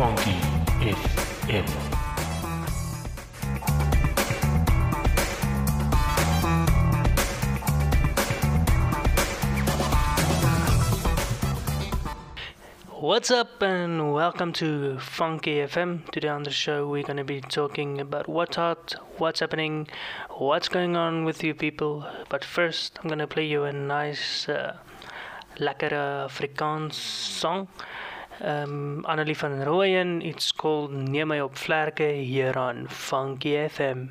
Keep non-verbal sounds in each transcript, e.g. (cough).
Funky FM. What's up, and welcome to Funky FM. Today on the show, we're going to be talking about what's hot, what's happening, what's going on with you people. But first, I'm going to play you a nice, uh, lekkere Afrikaans song. Um, Annelie van Rooyen. It's called Neem my op vlerke hier on Funky FM.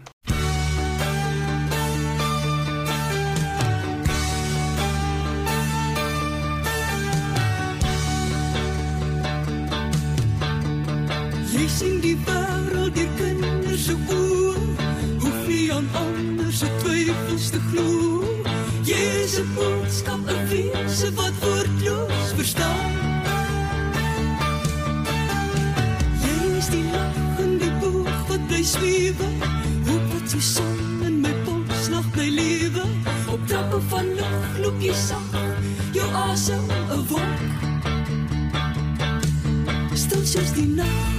is roep hoe plotseling zon en mijn pols lacht mijn lieve Op trappen van lucht, look je zacht, je asem, een wolk. Stilsjes die nacht.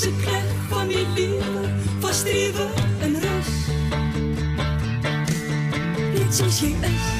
Ze ik krijg van die liefde, vast even een rust. Net zoals je echt.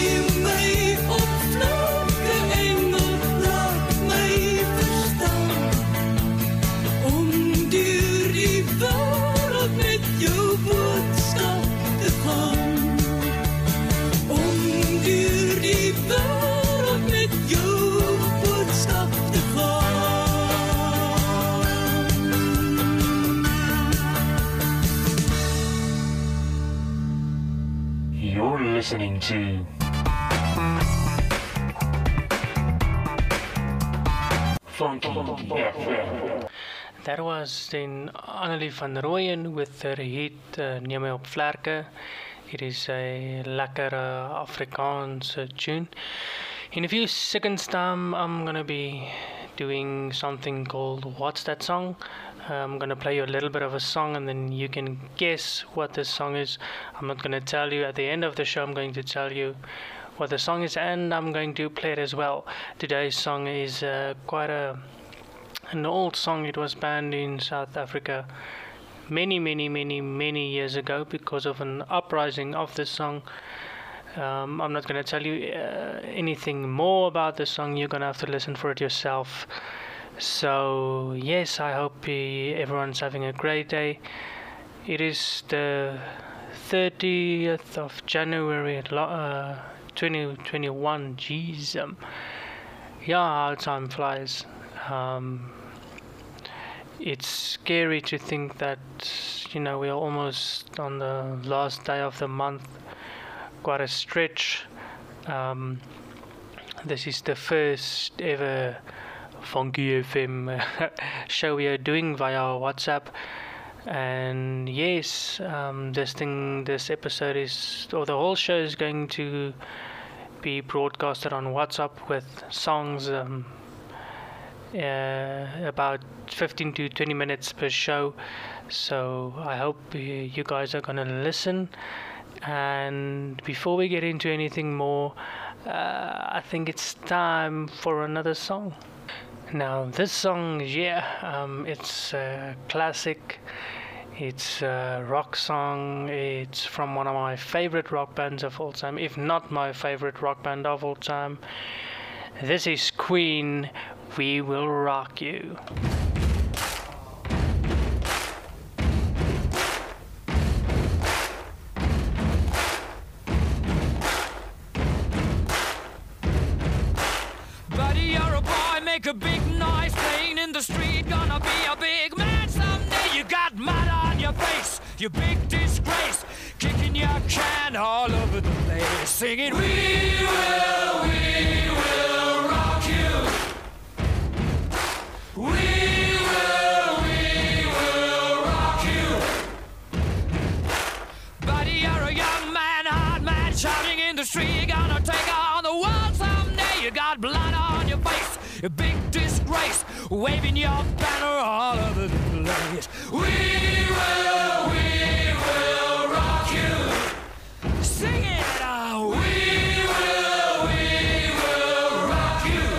FM. That was then Annelie van Rooyen with her hit uh, Neem op vlerke. It is a lekkere Afrikaans uh, tune. In a few seconds time, I'm gonna be doing something called What's That Song? Uh, I'm gonna play you a little bit of a song and then you can guess what this song is. I'm not gonna tell you at the end of the show, I'm going to tell you what the song is and I'm going to play it as well. Today's song is uh, quite a an old song. It was banned in South Africa many, many, many, many years ago because of an uprising of the song. Um, I'm not going to tell you uh, anything more about the song. You're going to have to listen for it yourself. So, yes, I hope everyone's having a great day. It is the 30th of January, uh, 2021. Jeez. Um, yeah, how time flies. Um, it's scary to think that you know we're almost on the last day of the month, quite a stretch. Um, this is the first ever Funky FM (laughs) show we are doing via WhatsApp. And yes, um, this thing, this episode is, or the whole show is going to be broadcasted on WhatsApp with songs um, uh, about 15 to 20 minutes per show. So I hope uh, you guys are gonna listen. And before we get into anything more, uh, I think it's time for another song. Now, this song, yeah, um, it's a classic. It's a rock song. It's from one of my favorite rock bands of all time, if not my favorite rock band of all time. This is Queen. We will rock you. In the street. Gonna be a big man someday. You got mud on your face, you big disgrace. Kicking your can all over the place, singing, We will, we will rock you. We will, we will rock you. Buddy, you're a young man, hard man, shouting in the street. Gonna take on the world someday. You got a big disgrace, waving your banner all over the place. We will, we will rock you. Sing it out. We will, we will rock you.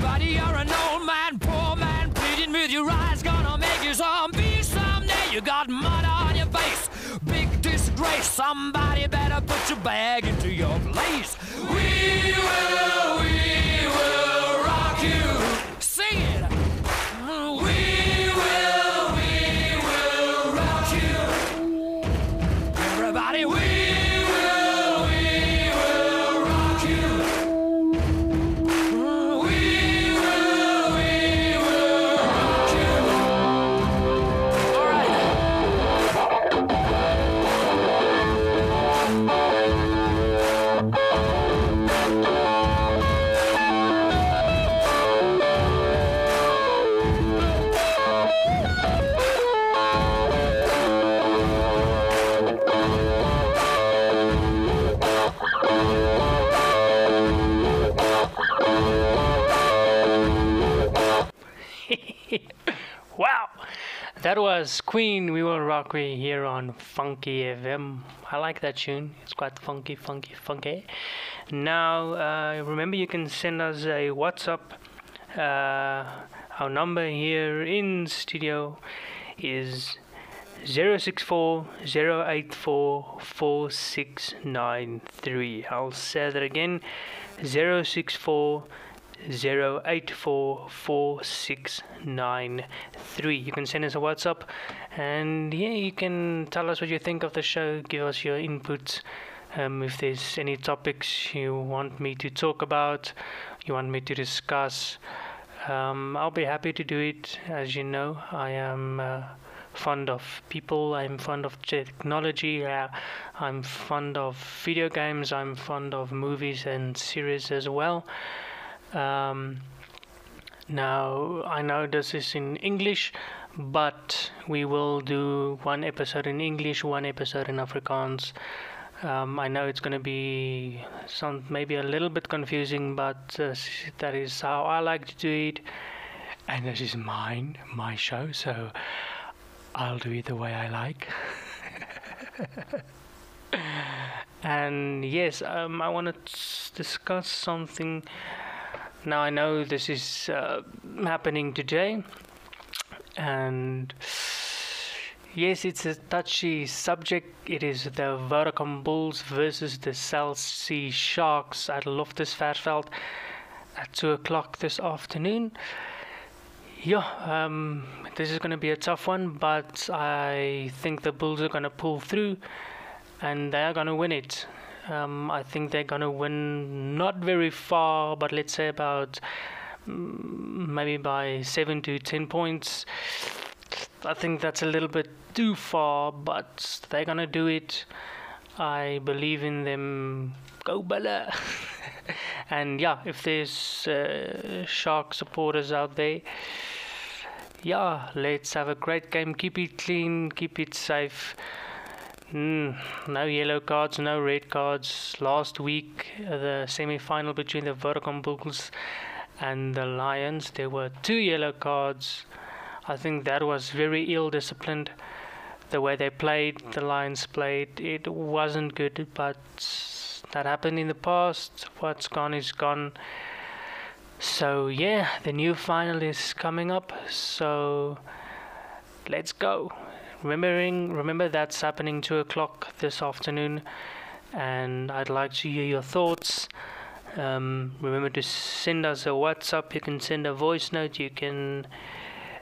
Buddy, you're an old man, poor man, pleading with your eyes, gonna make you zombie someday. You got mud on your face, big disgrace. Somebody better put your bag into your place. We will, Everybody, that was Queen. We will rock here on Funky FM. I like that tune. It's quite funky, funky, funky. Now, uh, remember you can send us a WhatsApp. Uh, our number here in studio is 064 084 4693. I'll say that again 064 08444693. You can send us a WhatsApp and yeah, you can tell us what you think of the show, give us your input. Um, if there's any topics you want me to talk about, you want me to discuss, um, I'll be happy to do it. As you know, I am uh, fond of people, I'm fond of technology, uh, I'm fond of video games, I'm fond of movies and series as well. Um, now, I know this is in English, but we will do one episode in English, one episode in Afrikaans. Um, I know it's going to be some maybe a little bit confusing, but uh, that is how I like to do it, and this is mine, my show, so I'll do it the way I like. (laughs) and yes, um, I want to discuss something. Now I know this is uh, happening today, and yes, it's a touchy subject. It is the Vodacom Bulls versus the Cell C Sharks at Loftus Loftusversfeld at two o'clock this afternoon. Yeah, um, this is going to be a tough one, but I think the Bulls are going to pull through, and they are going to win it. Um, I think they're going to win not very far, but let's say about mm, maybe by seven to ten points. I think that's a little bit too far, but they're gonna do it. I believe in them. Go Bulle! (laughs) and yeah, if there's uh, Shark supporters out there, yeah, let's have a great game. Keep it clean, keep it safe. Mm, no yellow cards, no red cards. Last week, uh, the semi final between the Vodacom Bulls and the Lions, there were two yellow cards. I think that was very ill disciplined. The way they played, the Lions played, it wasn't good, but that happened in the past. What's gone is gone. So, yeah, the new final is coming up. So, let's go. Remembering, remember that's happening 2 o'clock this afternoon, and I'd like to hear your thoughts. Um, remember to send us a WhatsApp. You can send a voice note. You can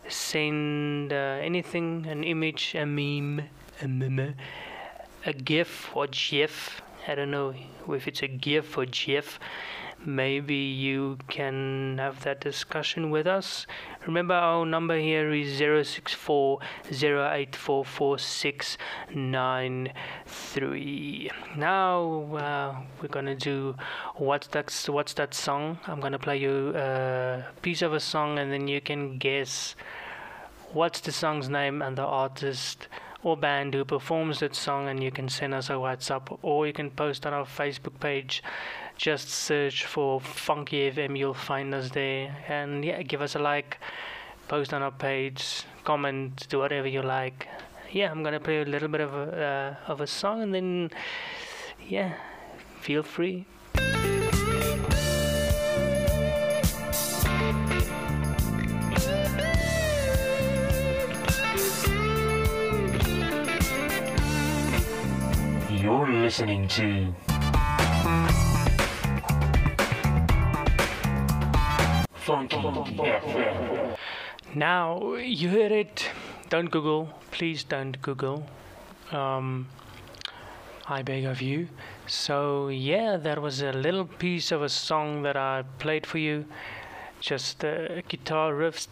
send uh, anything, an image, a meme, a meme, a GIF or GIF. I don't know if it's a GIF or GIF. Maybe you can have that discussion with us. Remember, our number here is 064 Now uh, we're gonna do what's that? What's that song? I'm gonna play you a piece of a song, and then you can guess what's the song's name and the artist or band who performs that song, and you can send us a WhatsApp or you can post on our Facebook page. Just search for Funky FM, you'll find us there, and yeah, give us a like, post on our page, comment, do whatever you like. Yeah, I'm gonna play a little bit of a uh, of a song, and then yeah, feel free. You're listening to Now you heard it. Don't Google, please don't Google. Um, I beg of you. So yeah, that was a little piece of a song that I played for you. Just the guitar riffs.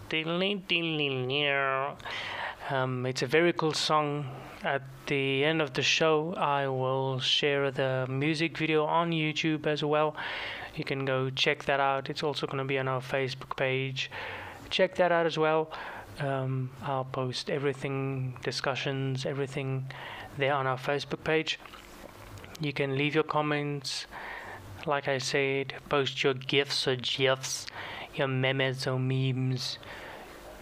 Um, it's a very cool song. At the end of the show, I will share the music video on YouTube as well. You can go check that out. It's also going to be on our Facebook page. Check that out as well. Um, I'll post everything, discussions, everything there on our Facebook page. You can leave your comments. Like I said, post your gifs or gifs, your memes or memes,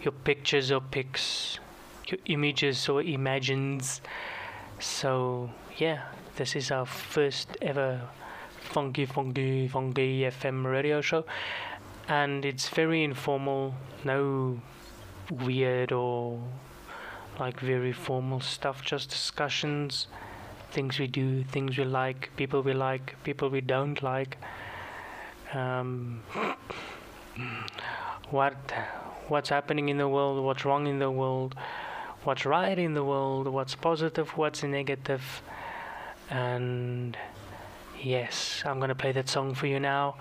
your pictures or pics your images or imagines. So yeah, this is our first ever funky funky funky FM radio show, and it's very informal. No weird or like very formal stuff. Just discussions, things we do, things we like, people we like, people we don't like. Um, what what's happening in the world, what's wrong in the world, what's right in the world, what's positive, what's negative. And yes, I'm gonna play that song for you now.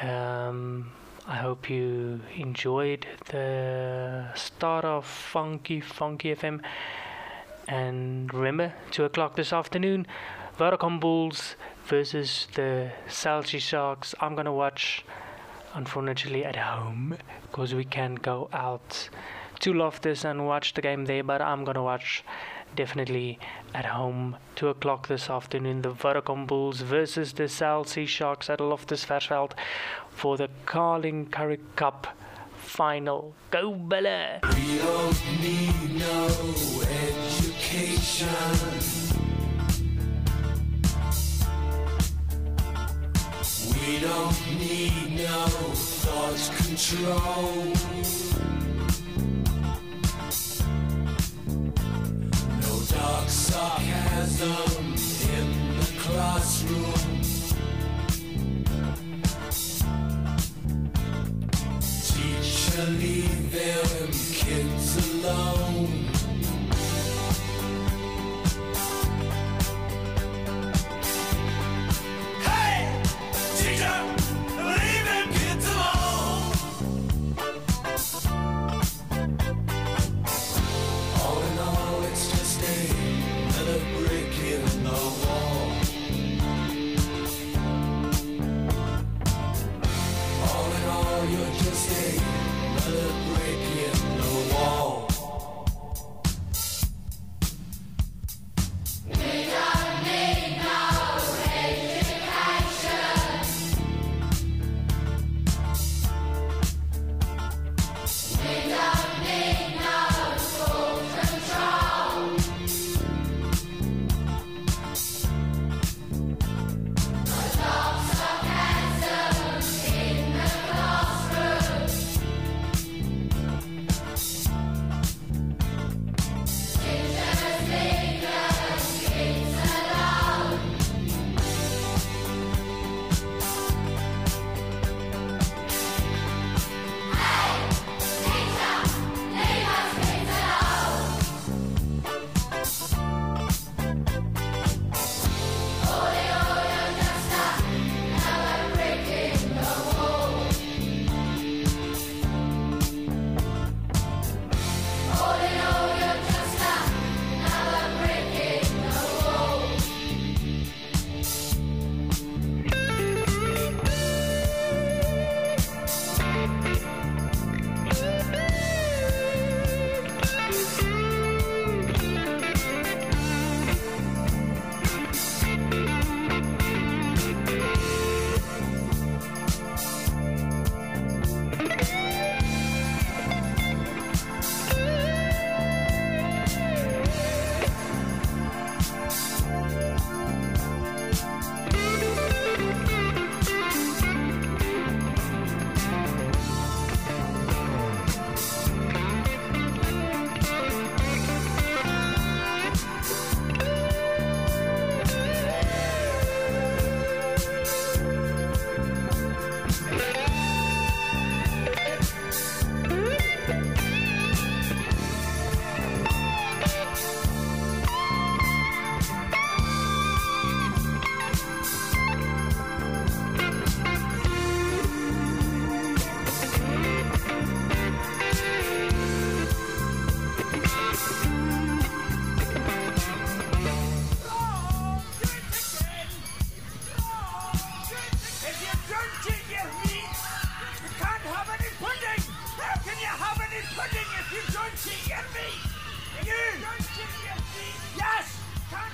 Um, I hope you enjoyed the start of Funky Funky FM. And remember, 2 o'clock this afternoon, Vodacom Bulls versus the Cell C Sharks. I'm gonna watch, unfortunately, at home because we can't go out to Loftus and watch the game there, but I'm gonna watch definitely at home. 2 o'clock this afternoon, the Vodacom Bulls versus the Cell C Sharks at Loftus Versfeld for the Carling Currie Cup final. Go Bulle! We don't need no education. We don't need no thought control. Sarcasm in the classroom. Teacher, leave them kids alone.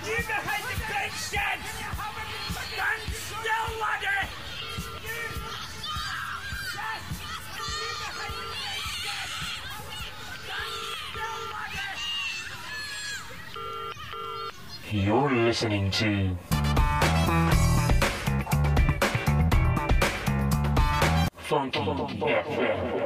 You behind the big shed! Stand still, laddie! You're listening to Funky FM.